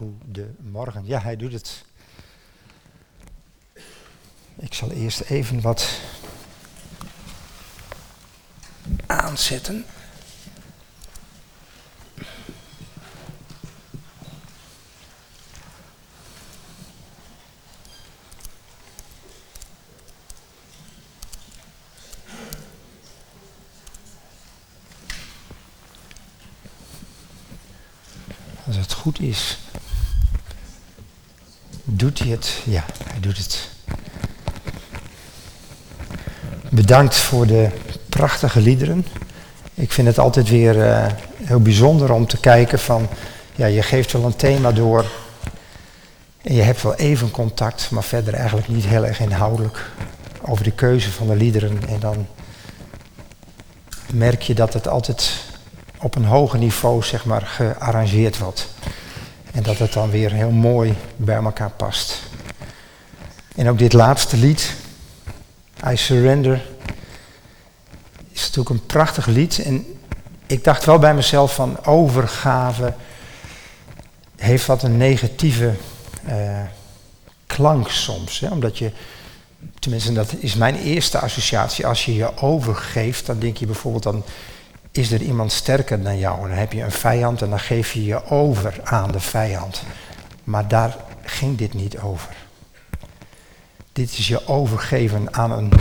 Goedemorgen. Ja, hij doet het. Ik zal eerst even wat aanzetten. Als het goed is, doet hij het. Ja, hij doet het. Bedankt voor de prachtige liederen. Ik vind het altijd weer uh, heel bijzonder om te kijken van, ja, je geeft wel een thema door en je hebt wel even contact, maar verder eigenlijk niet heel erg inhoudelijk over de keuze van de liederen. En dan merk je dat het altijd op een hoger niveau zeg maar, gearrangeerd wordt. En dat het dan weer heel mooi bij elkaar past. En ook dit laatste lied, I Surrender, is natuurlijk een prachtig lied. En ik dacht wel bij mezelf van overgave heeft wat een negatieve uh, klank soms. Hè? Omdat je, tenminste dat is mijn eerste associatie, als je je overgeeft, dan denk je bijvoorbeeld dan is er iemand sterker dan jou. En dan heb je een vijand en dan geef je je over aan de vijand. Maar daar ging dit niet over. Dit is je overgeven aan een.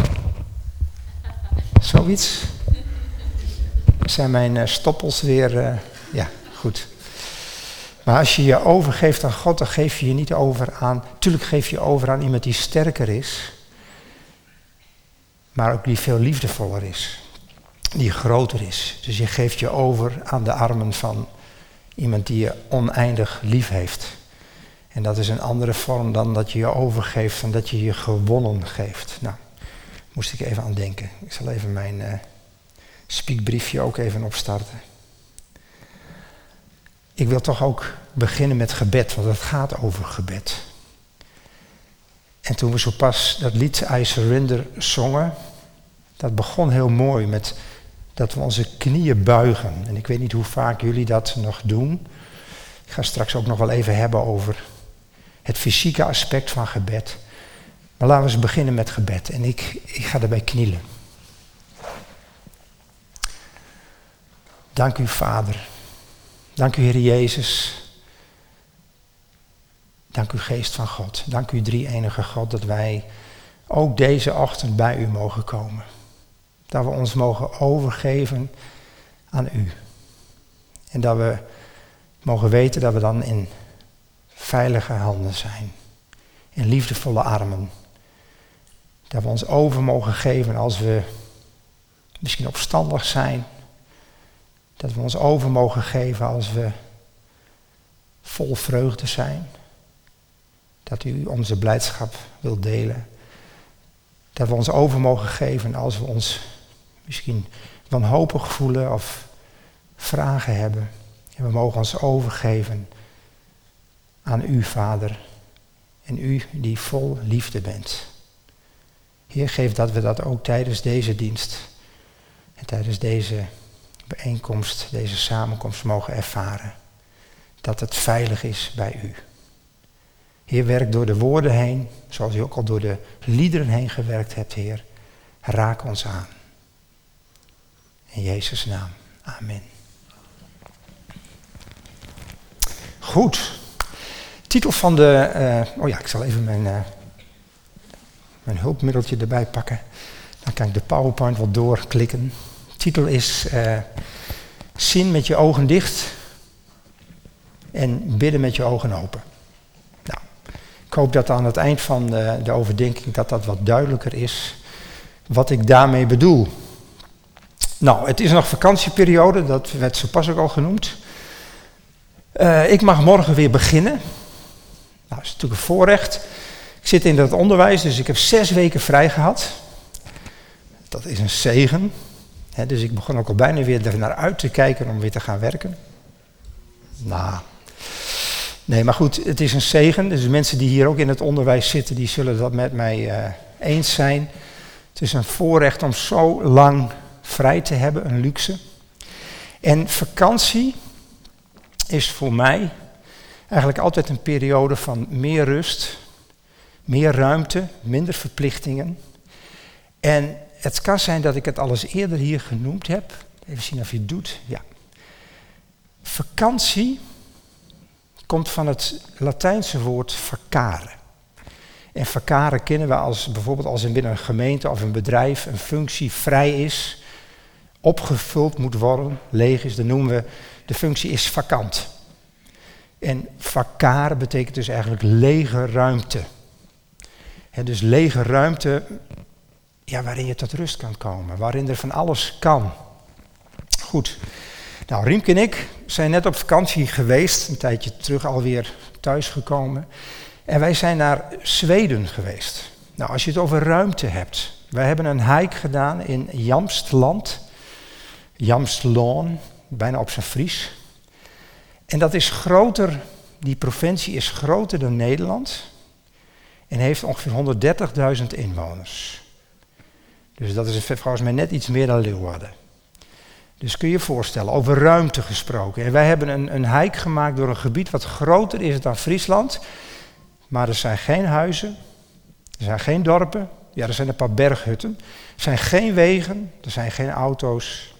Zoiets. Zijn mijn uh, stoppels weer. Uh, ja, goed. Maar als je je overgeeft aan God, dan geef je je niet over aan. Tuurlijk geef je over aan iemand die sterker is. Maar ook die veel liefdevoller is die groter is. Dus je geeft je over aan de armen van iemand die je oneindig lief heeft. En dat is een andere vorm dan dat je je overgeeft, van dat je je gewonnen geeft. Nou, moest ik even aan denken. Ik zal even mijn uh, speakbriefje ook even opstarten. Ik wil toch ook beginnen met gebed, want het gaat over gebed. En toen we zo pas dat lied I Surrender zongen, dat begon heel mooi met dat we onze knieën buigen. En ik weet niet hoe vaak jullie dat nog doen. Ik ga straks ook nog wel even hebben over het fysieke aspect van gebed. Maar laten we eens beginnen met gebed. En ik, ik ga erbij knielen. Dank u, Vader. Dank u, Heer Jezus. Dank u, Geest van God. Dank u, drie enige God, dat wij ook deze ochtend bij u mogen komen. Dat we ons mogen overgeven aan u. En dat we mogen weten dat we dan in veilige handen zijn. In liefdevolle armen. Dat we ons over mogen geven als we misschien opstandig zijn. Dat we ons over mogen geven als we vol vreugde zijn. Dat u onze blijdschap wilt delen. Dat we ons over mogen geven als we ons misschien wanhopig voelen of vragen hebben. En we mogen ons overgeven aan u, Vader. En u die vol liefde bent. Heer, geef dat we dat ook tijdens deze dienst en tijdens deze bijeenkomst, deze samenkomst mogen ervaren. Dat het veilig is bij u. Heer, werk door de woorden heen, zoals u ook al door de liederen heen gewerkt hebt, Heer. Raak ons aan. In Jezus' naam. Amen. Goed. Titel van de. Uh, oh ja, ik zal even mijn, uh, mijn hulpmiddeltje erbij pakken. Dan kan ik de PowerPoint wat doorklikken. Titel is uh, Zien met je ogen dicht en bidden met je ogen open. Nou, ik hoop dat aan het eind van de, de overdenking dat dat wat duidelijker is wat ik daarmee bedoel. Nou, het is nog vakantieperiode, dat werd zo pas ook al genoemd. Uh, ik mag morgen weer beginnen. Nou, dat is natuurlijk een voorrecht. Ik zit in dat onderwijs, dus ik heb zes weken vrij gehad. Dat is een zegen. dus ik begon ook al bijna weer er naar uit te kijken om weer te gaan werken. Nou, nee, maar goed, het is een zegen. Dus de mensen die hier ook in het onderwijs zitten, die zullen dat met mij uh, eens zijn. Het is een voorrecht om zo lang vrij te hebben, een luxe. En vakantie is voor mij eigenlijk altijd een periode van meer rust, meer ruimte, minder verplichtingen. En het kan zijn dat ik het al eens eerder hier genoemd heb. Even zien of je het doet. Ja. Vakantie komt van het Latijnse woord vacare. En vacare kennen we als bijvoorbeeld als in binnen een gemeente of een bedrijf een functie vrij is, opgevuld moet worden, leeg is, dan noemen we de functie is vakant. En vacare betekent dus eigenlijk lege ruimte. Dus lege ruimte ja, waarin je tot rust kan komen, waarin er van alles kan. Goed. Nou, Riemke en ik zijn net op vakantie geweest, een tijdje terug alweer thuisgekomen. En wij zijn naar Zweden geweest. Nou, als je het over ruimte hebt. Wij hebben een hike gedaan in Jamstland. Jamstloon, bijna op zijn Fries. En dat is groter, die provincie is groter dan Nederland. En heeft ongeveer 130.000 inwoners. Dus dat is volgens mij net iets meer dan Leeuwarden. Dus kun je je voorstellen, over ruimte gesproken. En wij hebben een, een hike gemaakt door een gebied wat groter is dan Friesland. Maar er zijn geen huizen, er zijn geen dorpen, ja, er zijn een paar berghutten. Er zijn geen wegen, er zijn geen auto's.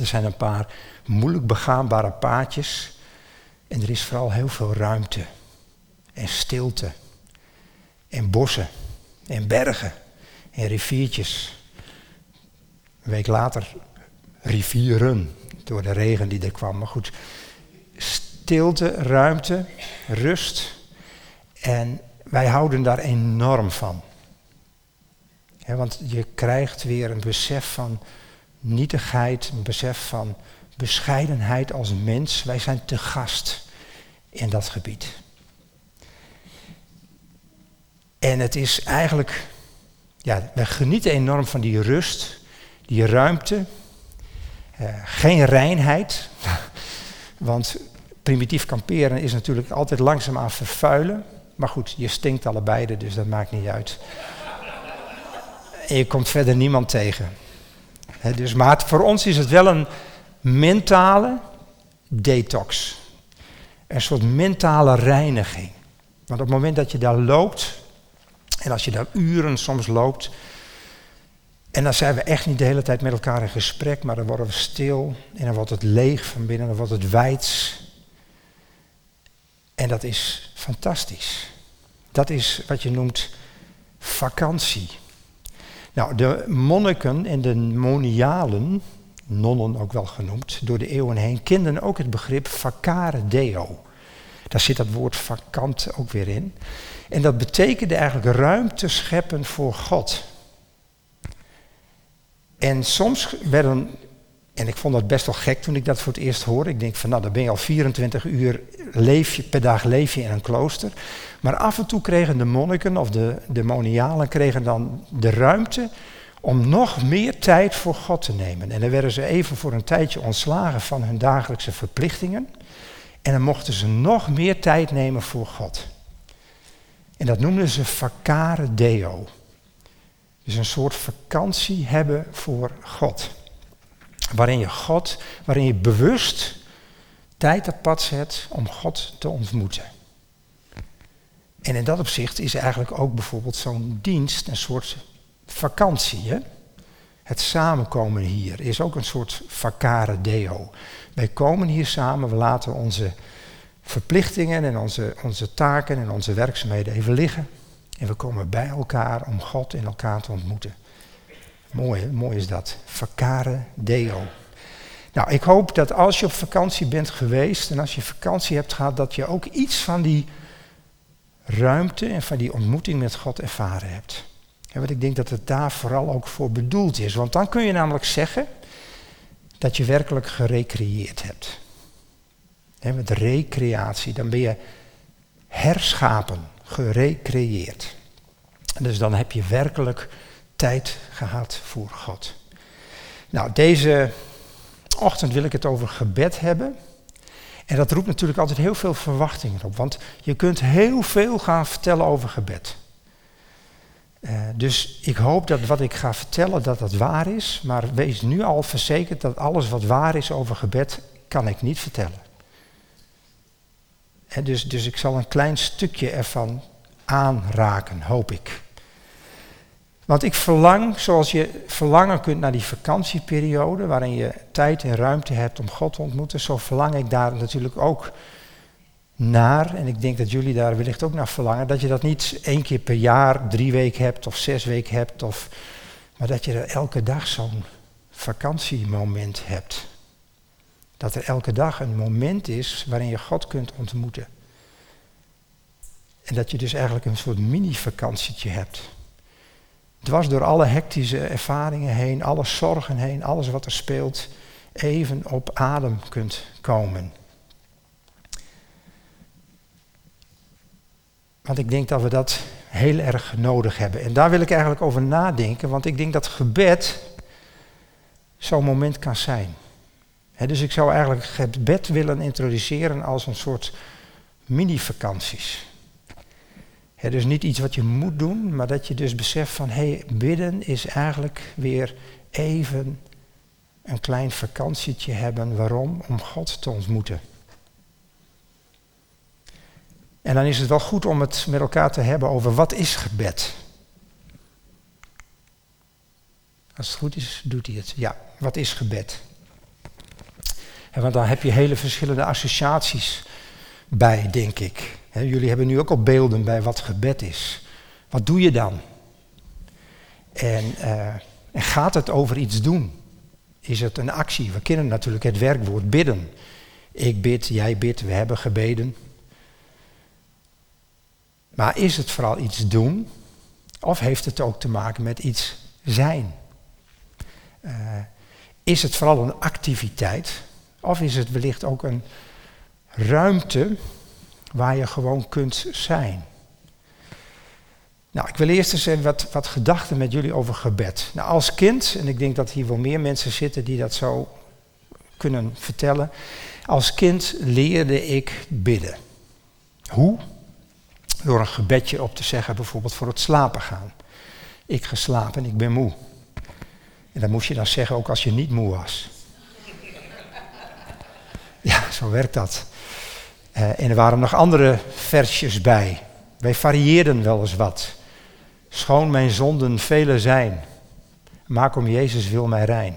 Er zijn een paar moeilijk begaanbare paadjes. En er is vooral heel veel ruimte en stilte en bossen en bergen en riviertjes. Een week later rivieren door de regen die er kwam. Maar goed, stilte, ruimte, rust. En wij houden daar enorm van. want je krijgt weer een besef van nietigheid, een besef van bescheidenheid als mens. Wij zijn te gast in dat gebied. En het is eigenlijk, ja, we genieten enorm van die rust, die ruimte. Uh, geen reinheid, want primitief kamperen is natuurlijk altijd langzaam aan vervuilen. Maar goed, je stinkt allebei, dus dat maakt niet uit. En je komt verder niemand tegen. Dus, maar voor ons is het wel een mentale detox. Een soort mentale reiniging. Want op het moment dat je daar loopt, en als je daar uren soms loopt, en dan zijn we echt niet de hele tijd met elkaar in gesprek, maar dan worden we stil en dan wordt het leeg van binnen, dan wordt het wijds. En dat is fantastisch. Dat is wat je noemt vakantie. Nou, de monniken en de monialen, nonnen ook wel genoemd, door de eeuwen heen, kenden ook het begrip vacare deo. Daar zit dat woord vakant ook weer in. En dat betekende eigenlijk ruimte scheppen voor God. En soms werden, en ik vond dat best wel gek toen ik dat voor het eerst hoorde. Ik denk van nou, dan ben je al 24 uur leef je, per dag leef je in een klooster. Maar af en toe kregen de monniken of de demonialen kregen dan de ruimte om nog meer tijd voor God te nemen. En dan werden ze even voor een tijdje ontslagen van hun dagelijkse verplichtingen. En dan mochten ze nog meer tijd nemen voor God. En dat noemden ze vacare deo. Dus een soort vakantie hebben voor God. Waarin je God, waarin je bewust tijd pad zet om God te ontmoeten. En in dat opzicht is eigenlijk ook bijvoorbeeld zo'n dienst een soort vakantie. Hè? Het samenkomen hier is ook een soort vacare deo. Wij komen hier samen, we laten onze verplichtingen en onze, onze taken en onze werkzaamheden even liggen. En we komen bij elkaar om God in elkaar te ontmoeten. Mooi, mooi is dat. Vacare deo. Nou, ik hoop dat als je op vakantie bent geweest en als je vakantie hebt gehad, dat je ook iets van die ruimte en van die ontmoeting met God ervaren hebt. want ik denk dat het daar vooral ook voor bedoeld is. Want dan kun je namelijk zeggen dat je werkelijk gerecreëerd hebt. met recreatie, dan ben je herschapen, gerecreëerd. Dus dan heb je werkelijk tijd gehad voor God. Nou, deze ochtend wil ik het over gebed hebben. En dat roept natuurlijk altijd heel veel verwachtingen op, want je kunt heel veel gaan vertellen over gebed. Uh, dus ik hoop dat wat ik ga vertellen, dat dat waar is, maar wees nu al verzekerd dat alles wat waar is over gebed, kan ik niet vertellen. En dus, dus ik zal een klein stukje ervan aanraken, hoop ik. Want ik verlang, zoals je verlangen kunt naar die vakantieperiode, waarin je tijd en ruimte hebt om God te ontmoeten, zo verlang ik daar natuurlijk ook naar. En ik denk dat jullie daar wellicht ook naar verlangen, dat je dat niet één keer per jaar, drie weken hebt of zes weken hebt, of, maar dat je er elke dag zo'n vakantiemoment hebt. Dat er elke dag een moment is waarin je God kunt ontmoeten. En dat je dus eigenlijk een soort mini-vakantietje hebt. Dwars door alle hectische ervaringen heen, alle zorgen heen, alles wat er speelt, even op adem kunt komen. Want ik denk dat we dat heel erg nodig hebben. En daar wil ik eigenlijk over nadenken, want ik denk dat gebed zo'n moment kan zijn. dus ik zou eigenlijk gebed willen introduceren als een soort mini-vakanties. Dus niet iets wat je moet doen, maar dat je dus beseft van hé, hey, bidden is eigenlijk weer even een klein vakantietje hebben. Waarom? Om God te ontmoeten. En dan is het wel goed om het met elkaar te hebben over wat is gebed. Als het goed is, doet hij het. Ja, wat is gebed? En want dan heb je hele verschillende associaties bij, denk ik. Jullie hebben nu ook al beelden bij wat gebed is. Wat doe je dan? En, uh, en gaat het over iets doen? Is het een actie? We kennen natuurlijk het werkwoord bidden. Ik bid, jij bidt, we hebben gebeden. Maar is het vooral iets doen? Of heeft het ook te maken met iets zijn? Uh, is het vooral een activiteit? Of is het wellicht ook een ruimte waar je gewoon kunt zijn? Nou, ik wil eerst eens even wat, wat gedachten met jullie over gebed. Nou, als kind, en ik denk dat hier wel meer mensen zitten die dat zo kunnen vertellen. Als kind leerde ik bidden. Hoe? Door een gebedje op te zeggen, bijvoorbeeld voor het slapen gaan. Ik geslapen, ik ben moe. En dat moest je dan zeggen ook als je niet moe was. Ja, zo werkt dat. Uh, en er waren nog andere versjes bij. Wij varieerden wel eens wat. Schoon mijn zonden vele zijn. Maak om Jezus wil mij rein.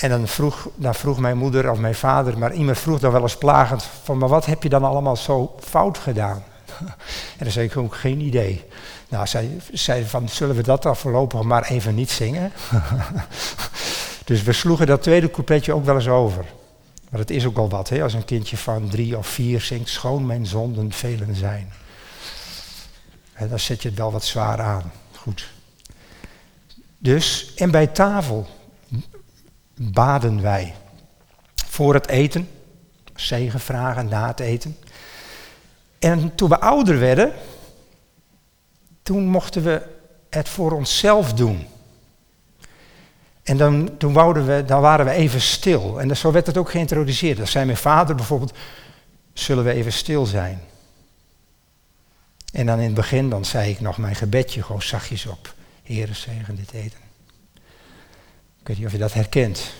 En dan vroeg, dan vroeg mijn moeder of mijn vader, maar iemand vroeg dan wel eens plagend van, maar wat heb je dan allemaal zo fout gedaan? En dan zei ik ook geen idee. Nou, zij zei van, zullen we dat dan voorlopig maar even niet zingen? dus we sloegen dat tweede coupletje ook wel eens over. Maar het is ook al wat, hè, als een kindje van drie of vier zingt, schoon mijn zonden velen zijn. En dan zet je het wel wat zwaar aan. Goed. Dus, en bij tafel baden wij. Voor het eten, zegen vragen na het eten. En toen we ouder werden, toen mochten we het voor onszelf doen. En dan, toen wouden we, dan waren we even stil. En zo werd het ook geïntroduceerd. Dan zei mijn vader bijvoorbeeld, zullen we even stil zijn? En dan in het begin, dan zei ik nog mijn gebedje gewoon zachtjes op. Heere, zegen dit eten. Ik weet niet of je dat herkent.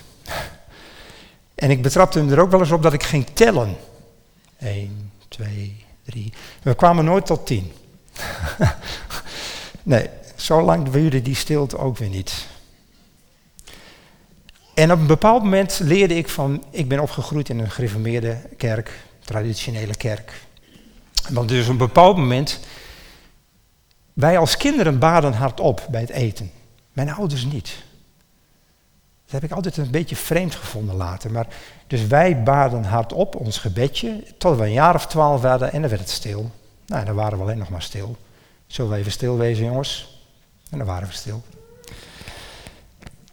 En ik betrapte hem er ook wel eens op dat ik ging tellen. 1, 2, 3. We kwamen nooit tot 10. nee, zo lang duurde die stilte ook weer niet. En op een bepaald moment leerde ik van, ik ben opgegroeid in een gereformeerde kerk, traditionele kerk. Want dus op een bepaald moment, wij als kinderen baden hardop bij het eten. Mijn ouders niet. Dat heb ik altijd een beetje vreemd gevonden later. Maar, dus wij baden hardop ons gebedje, tot we een jaar of twaalf werden en dan werd het stil. Nou, dan waren we alleen nog maar stil. Zullen we even stil wezen, jongens? En dan waren we stil.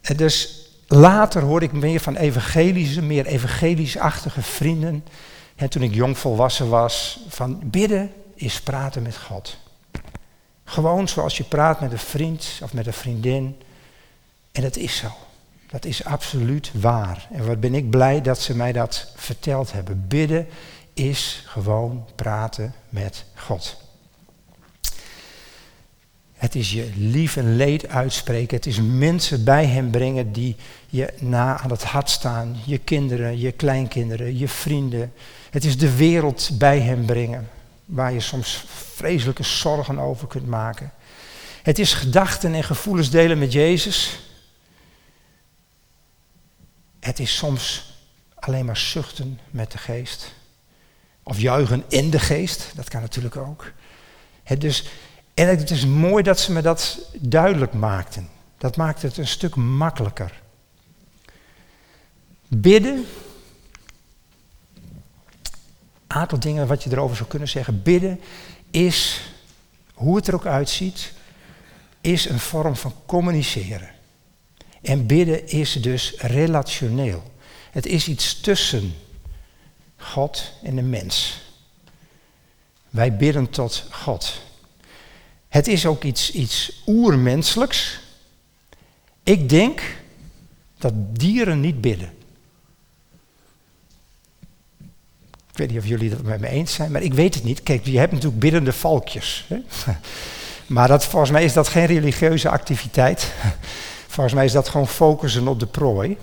En dus later hoorde ik meer van evangelische, meer evangelisch-achtige vrienden. En toen ik jong volwassen was, van bidden is praten met God. Gewoon zoals je praat met een vriend of met een vriendin. En dat is zo. Dat is absoluut waar. En wat ben ik blij dat ze mij dat verteld hebben. Bidden is gewoon praten met God. Het is je lief en leed uitspreken. Het is mensen bij hem brengen die je na aan het hart staan. Je kinderen, je kleinkinderen, je vrienden, Het is de wereld bij hem brengen, waar je soms vreselijke zorgen over kunt maken. Het is gedachten en gevoelens delen met Jezus. Het is soms alleen maar zuchten met de geest. Of juichen in de geest, dat kan natuurlijk ook. Het dus, en het is mooi dat ze me dat duidelijk maakten. Dat maakt het een stuk makkelijker. Bidden, een aantal dingen wat je erover zou kunnen zeggen. Bidden is, hoe het er ook uitziet, is een vorm van communiceren. En bidden is dus relationeel. Het is iets tussen God en de mens. Wij bidden tot God. Het is ook iets, iets oermenselijks. Ik denk dat dieren niet bidden. Ik weet niet of jullie dat met me eens zijn, maar ik weet het niet. Kijk, je hebt natuurlijk biddende valkjes. Hè? Maar dat, volgens mij is dat geen religieuze activiteit. Volgens mij is dat gewoon focussen op de prooi.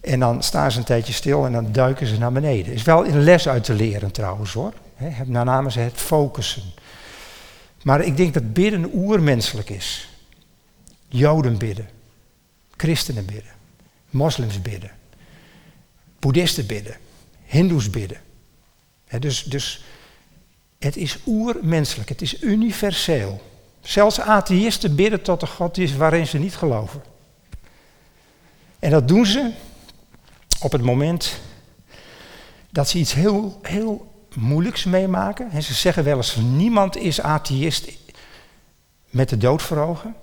En dan staan ze een tijdje stil en dan duiken ze naar beneden. Is wel een les uit te leren trouwens hoor. He, ze het focussen. Maar ik denk dat bidden oermenselijk is. Joden bidden. Christenen bidden. Moslims bidden. Boeddhisten bidden. Hindoes bidden. dus, dus het is oermenselijk. Het is universeel. Zelfs atheïsten bidden tot de God is waarin ze niet geloven. En dat doen ze op het moment dat ze iets heel, heel moeilijks meemaken. En ze zeggen wel eens: niemand is atheïst met de dood voor ogen.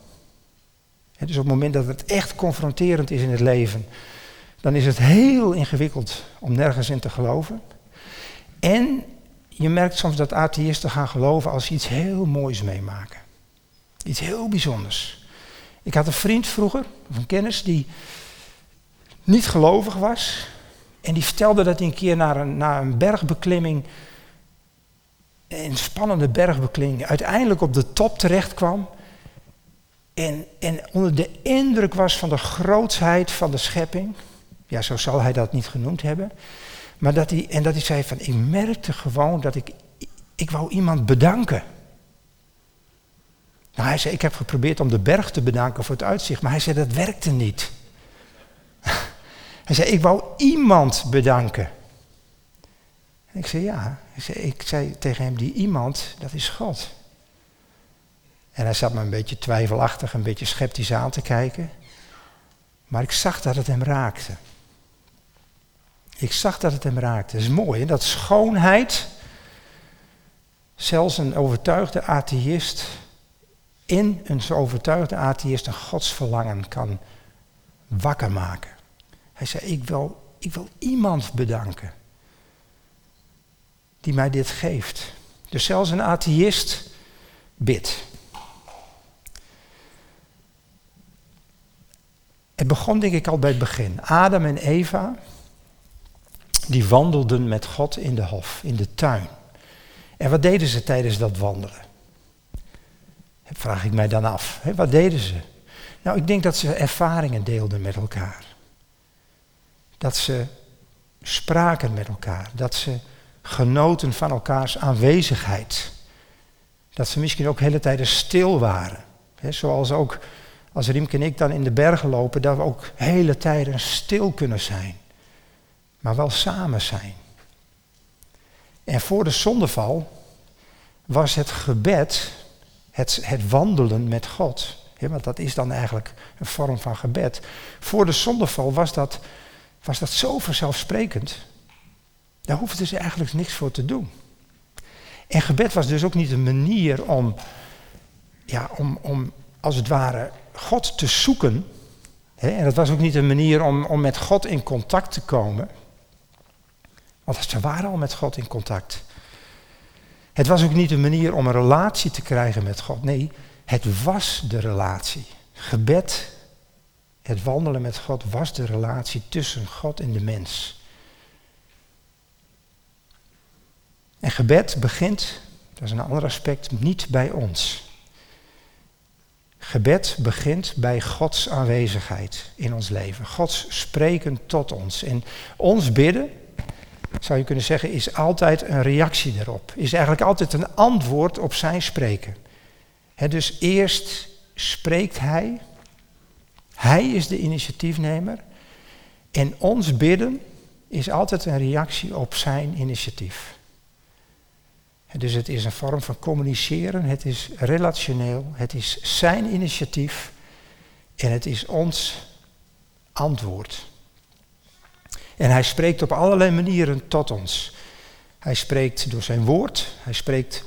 dus op het moment dat het echt confronterend is in het leven, dan is het heel ingewikkeld om nergens in te geloven. En je merkt soms dat atheïsten gaan geloven als ze iets heel moois meemaken. Iets heel bijzonders. Ik had een vriend vroeger, een kennis, die niet gelovig was. En die vertelde dat hij een keer naar een, een bergbeklimming, een spannende bergbeklimming, uiteindelijk op de top terecht kwam. En, en onder de indruk was van de grootsheid van de schepping. Ja, zo zal hij dat niet genoemd hebben. Maar dat hij, en dat hij zei van, ik merkte gewoon dat ik, ik wou iemand bedanken. Nou, hij zei, ik heb geprobeerd om de berg te bedanken voor het uitzicht, maar hij zei, dat werkte niet. Hij zei, ik wou iemand bedanken. En ik zei, ja. Ik zei, tegen hem, die iemand, dat is God. En hij zat me een beetje twijfelachtig, een beetje sceptisch aan te kijken. Maar ik zag dat het hem raakte. Ik zag dat het hem raakte. Dat is mooi, hè? dat schoonheid, zelfs een overtuigde atheïst in een overtuigde atheïst een godsverlangen kan wakker maken. Hij zei, ik wil, ik wil iemand bedanken die mij dit geeft. Dus zelfs een atheïst bidt. Het begon denk ik al bij het begin. Adam en Eva, die wandelden met God in de hof, in de tuin. En wat deden ze tijdens dat wandelen? vraag ik mij dan af. wat deden ze? Nou, ik denk dat ze ervaringen deelden met elkaar. Dat ze spraken met elkaar. Dat ze genoten van elkaars aanwezigheid. Dat ze misschien ook hele tijden stil waren. zoals ook als Riemke en ik dan in de bergen lopen, dat we ook hele tijden stil kunnen zijn. Maar wel samen zijn. En voor de zondeval was het gebed het, het wandelen met God. want dat is dan eigenlijk een vorm van gebed. Voor de zondeval was dat, was dat zo vanzelfsprekend. Daar hoefden ze eigenlijk niks voor te doen. En gebed was dus ook niet een manier om, ja, om, om als het ware God te zoeken. en dat was ook niet een manier om, om met God in contact te komen. Want ze waren al met God in contact. Het was ook niet een manier om een relatie te krijgen met God. Nee, het was de relatie. Gebed, het wandelen met God was de relatie tussen God en de mens. En gebed begint, dat is een ander aspect, niet bij ons. Gebed begint bij Gods aanwezigheid in ons leven. Gods spreken tot ons. En ons bidden zou je kunnen zeggen, is altijd een reactie erop. Is eigenlijk altijd een antwoord op zijn spreken. dus eerst spreekt hij. Hij is de initiatiefnemer. En ons bidden is altijd een reactie op zijn initiatief. Dus het is een vorm van communiceren, het is relationeel, het is zijn initiatief en het is ons antwoord. En hij spreekt op allerlei manieren tot ons. Hij spreekt door zijn woord, hij spreekt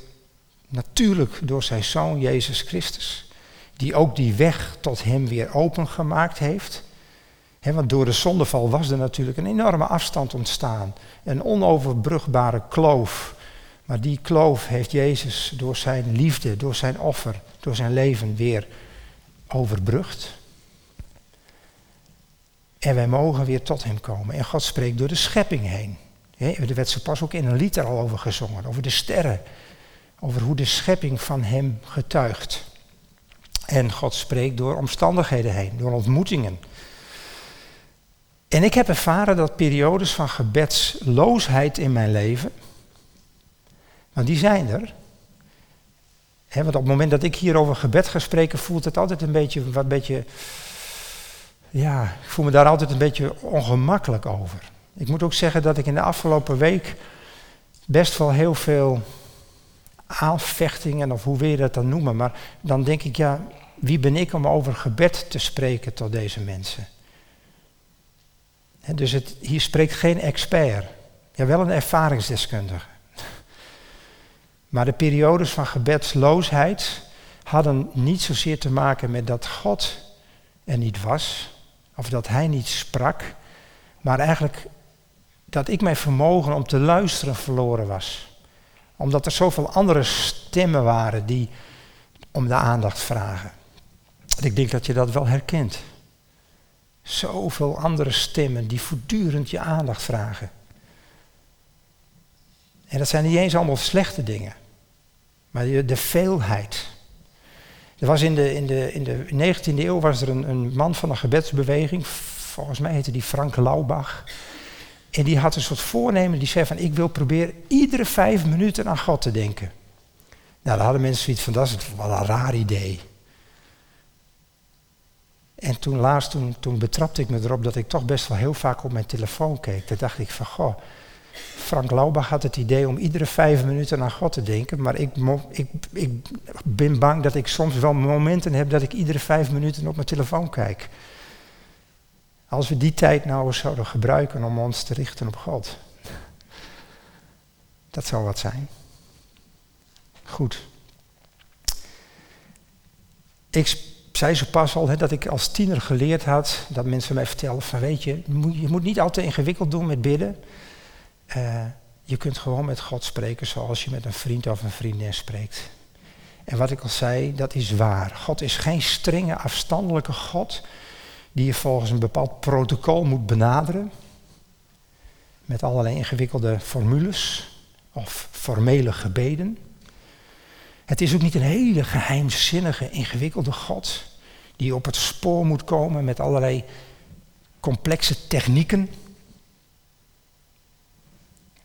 natuurlijk door zijn zoon Jezus Christus, die ook die weg tot hem weer opengemaakt heeft. want door de zondeval was er natuurlijk een enorme afstand ontstaan, een onoverbrugbare kloof. Maar die kloof heeft Jezus door zijn liefde, door zijn offer, door zijn leven weer overbrugd. En wij mogen weer tot hem komen. En God spreekt door de schepping heen. Er werd zo pas ook in een lied er al over gezongen, over de sterren. Over hoe de schepping van hem getuigt. En God spreekt door omstandigheden heen, door ontmoetingen. En ik heb ervaren dat periodes van gebedsloosheid in mijn leven, want die zijn er. want op het moment dat ik hier over gebed ga spreken, voelt het altijd een beetje, wat beetje ja, ik voel me daar altijd een beetje ongemakkelijk over. Ik moet ook zeggen dat ik in de afgelopen week best wel heel veel aanvechtingen, of hoe wil je dat dan noemen, maar dan denk ik, ja, wie ben ik om over gebed te spreken tot deze mensen? dus het, hier spreekt geen expert, ja, wel een ervaringsdeskundige. Maar de periodes van gebedsloosheid hadden niet zozeer te maken met dat God er niet was, of dat hij niet sprak, maar eigenlijk dat ik mijn vermogen om te luisteren verloren was. Omdat er zoveel andere stemmen waren die om de aandacht vragen. Ik denk dat je dat wel herkent. Zoveel andere stemmen die voortdurend je aandacht vragen. En dat zijn niet eens allemaal slechte dingen, maar de veelheid. Er was in de, in de, in de 19e eeuw was er een, een man van een gebedsbeweging, volgens mij heette die Frank Laubach. En die had een soort voornemen, die zei van ik wil proberen iedere vijf minuten aan God te denken. Nou, daar hadden mensen zoiets van, dat is wel een raar idee. En toen laatst, toen, toen betrapte ik me erop dat ik toch best wel heel vaak op mijn telefoon keek. Toen dacht ik van, goh, Frank Laubach had het idee om iedere vijf minuten aan God te denken, maar ik, ik, ik ben bang dat ik soms wel momenten heb dat ik iedere vijf minuten op mijn telefoon kijk. Als we die tijd nou eens zouden gebruiken om ons te richten op God. Dat zou wat zijn. Goed. Ik zei zo pas al hè, dat ik als tiener geleerd had dat mensen mij vertellen van weet je, je moet niet altijd ingewikkeld doen met bidden. Uh, je kunt gewoon met God spreken zoals je met een vriend of een vriendin spreekt. En wat ik al zei, dat is waar. God is geen strenge, afstandelijke God die je volgens een bepaald protocol moet benaderen. Met allerlei ingewikkelde formules of formele gebeden. Het is ook niet een hele geheimzinnige, ingewikkelde God die op het spoor moet komen met allerlei complexe technieken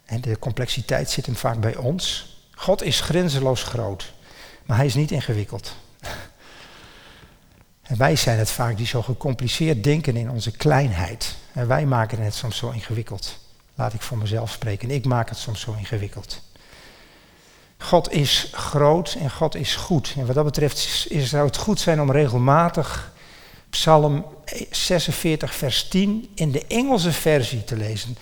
en de complexiteit zit hem vaak bij ons. God is grenzeloos groot, maar hij is niet ingewikkeld. En wij zijn het vaak die zo gecompliceerd denken in onze kleinheid. En wij maken het soms zo ingewikkeld. Laat ik voor mezelf spreken. Ik maak het soms zo ingewikkeld. God is groot en God is goed. En wat dat betreft is, zou het goed zijn om regelmatig Psalm 46, vers 10 in de Engelse versie te lezen.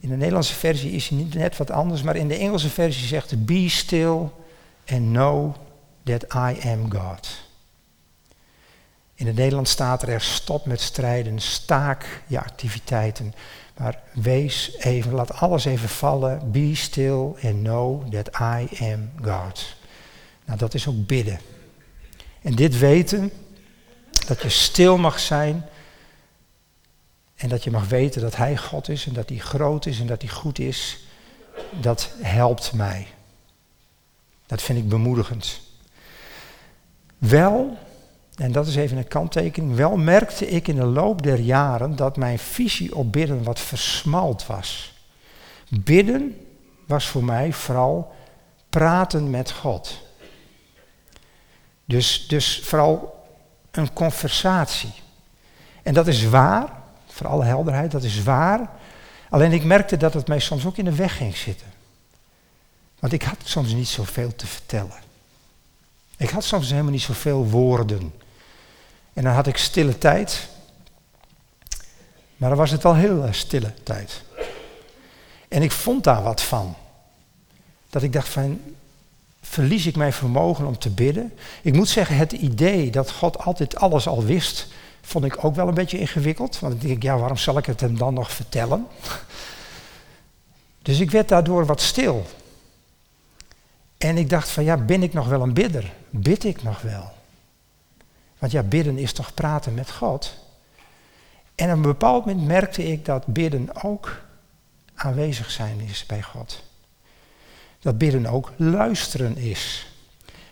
In de Nederlandse versie is hij net wat anders, maar in de Engelse versie zegt Be still and know that I am God. In het Nederlands staat er: stop met strijden, staak je activiteiten. Maar wees even, laat alles even vallen. Be still and know that I am God. Nou, dat is ook bidden. En dit weten, dat je stil mag zijn en dat je mag weten dat Hij God is en dat Hij groot is en dat Hij goed is. Dat helpt mij. Dat vind ik bemoedigend. Wel, en dat is even een kanttekening, wel merkte ik in de loop der jaren dat mijn visie op bidden wat versmalt was. Bidden was voor mij vooral praten met God. Dus, dus vooral een conversatie. En dat is waar, voor alle helderheid, dat is waar. Alleen ik merkte dat het mij soms ook in de weg ging zitten. Want ik had soms niet zoveel te vertellen. Ik had soms helemaal niet zoveel woorden. En dan had ik stille tijd. Maar dan was het wel heel stille tijd. En ik vond daar wat van. Dat ik dacht van, verlies ik mijn vermogen om te bidden? Ik moet zeggen, het idee dat God altijd alles al wist, vond ik ook wel een beetje ingewikkeld. Want dan denk ik, ja, waarom zal ik het hem dan nog vertellen? Dus ik werd daardoor wat stil. En ik dacht van, ja, ben ik nog wel een bidder? Bid ik nog wel? Want ja, bidden is toch praten met God? En op een bepaald moment merkte ik dat bidden ook aanwezig zijn is bij God. Dat bidden ook luisteren is.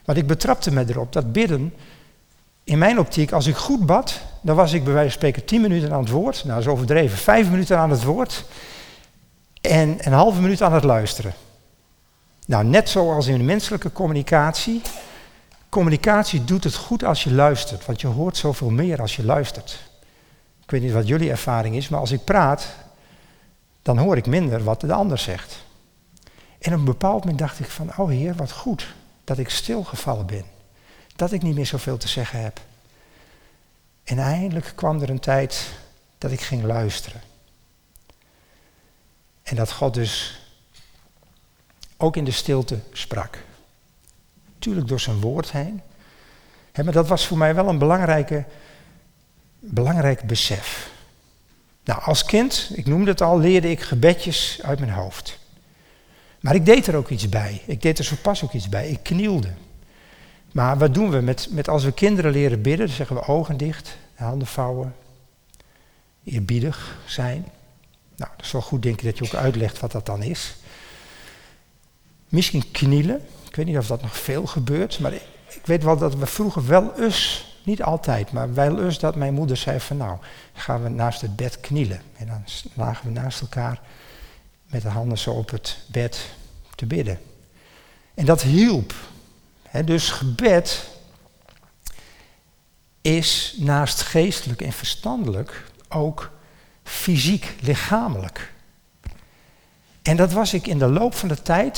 Want ik betrapte me erop dat bidden, in mijn optiek, als ik goed bad, dan was ik bij wijze van spreken tien minuten aan het woord. Nou, is overdreven. Vijf minuten aan het woord. En een halve minuut aan het luisteren. Nou, net zoals in de menselijke communicatie. Communicatie doet het goed als je luistert, want je hoort zoveel meer als je luistert. Ik weet niet wat jullie ervaring is, maar als ik praat, dan hoor ik minder wat de ander zegt. En op een bepaald moment dacht ik van, oh Heer, wat goed dat ik stilgevallen ben. Dat ik niet meer zoveel te zeggen heb. En eindelijk kwam er een tijd dat ik ging luisteren. En dat God dus ook in de stilte sprak. Tuurlijk door zijn woord heen. maar dat was voor mij wel een belangrijke, belangrijk besef. Nou, als kind, ik noemde het al, leerde ik gebedjes uit mijn hoofd. Maar ik deed er ook iets bij. Ik deed er zo pas ook iets bij. Ik knielde. Maar wat doen we met, met als we kinderen leren bidden? Dan zeggen we ogen dicht, handen vouwen, eerbiedig zijn. Nou, dat is wel goed denk ik dat je ook uitlegt wat dat dan is. Misschien knielen. Ik weet niet of dat nog veel gebeurt, maar ik, weet wel dat we vroeger wel eens niet altijd, maar wel eens dat mijn moeder zei van nou, gaan we naast het bed knielen. En dan lagen we naast elkaar met de handen zo op het bed te bidden. En dat hielp. dus gebed is naast geestelijk en verstandelijk ook fysiek, lichamelijk. En dat was ik in de loop van de tijd,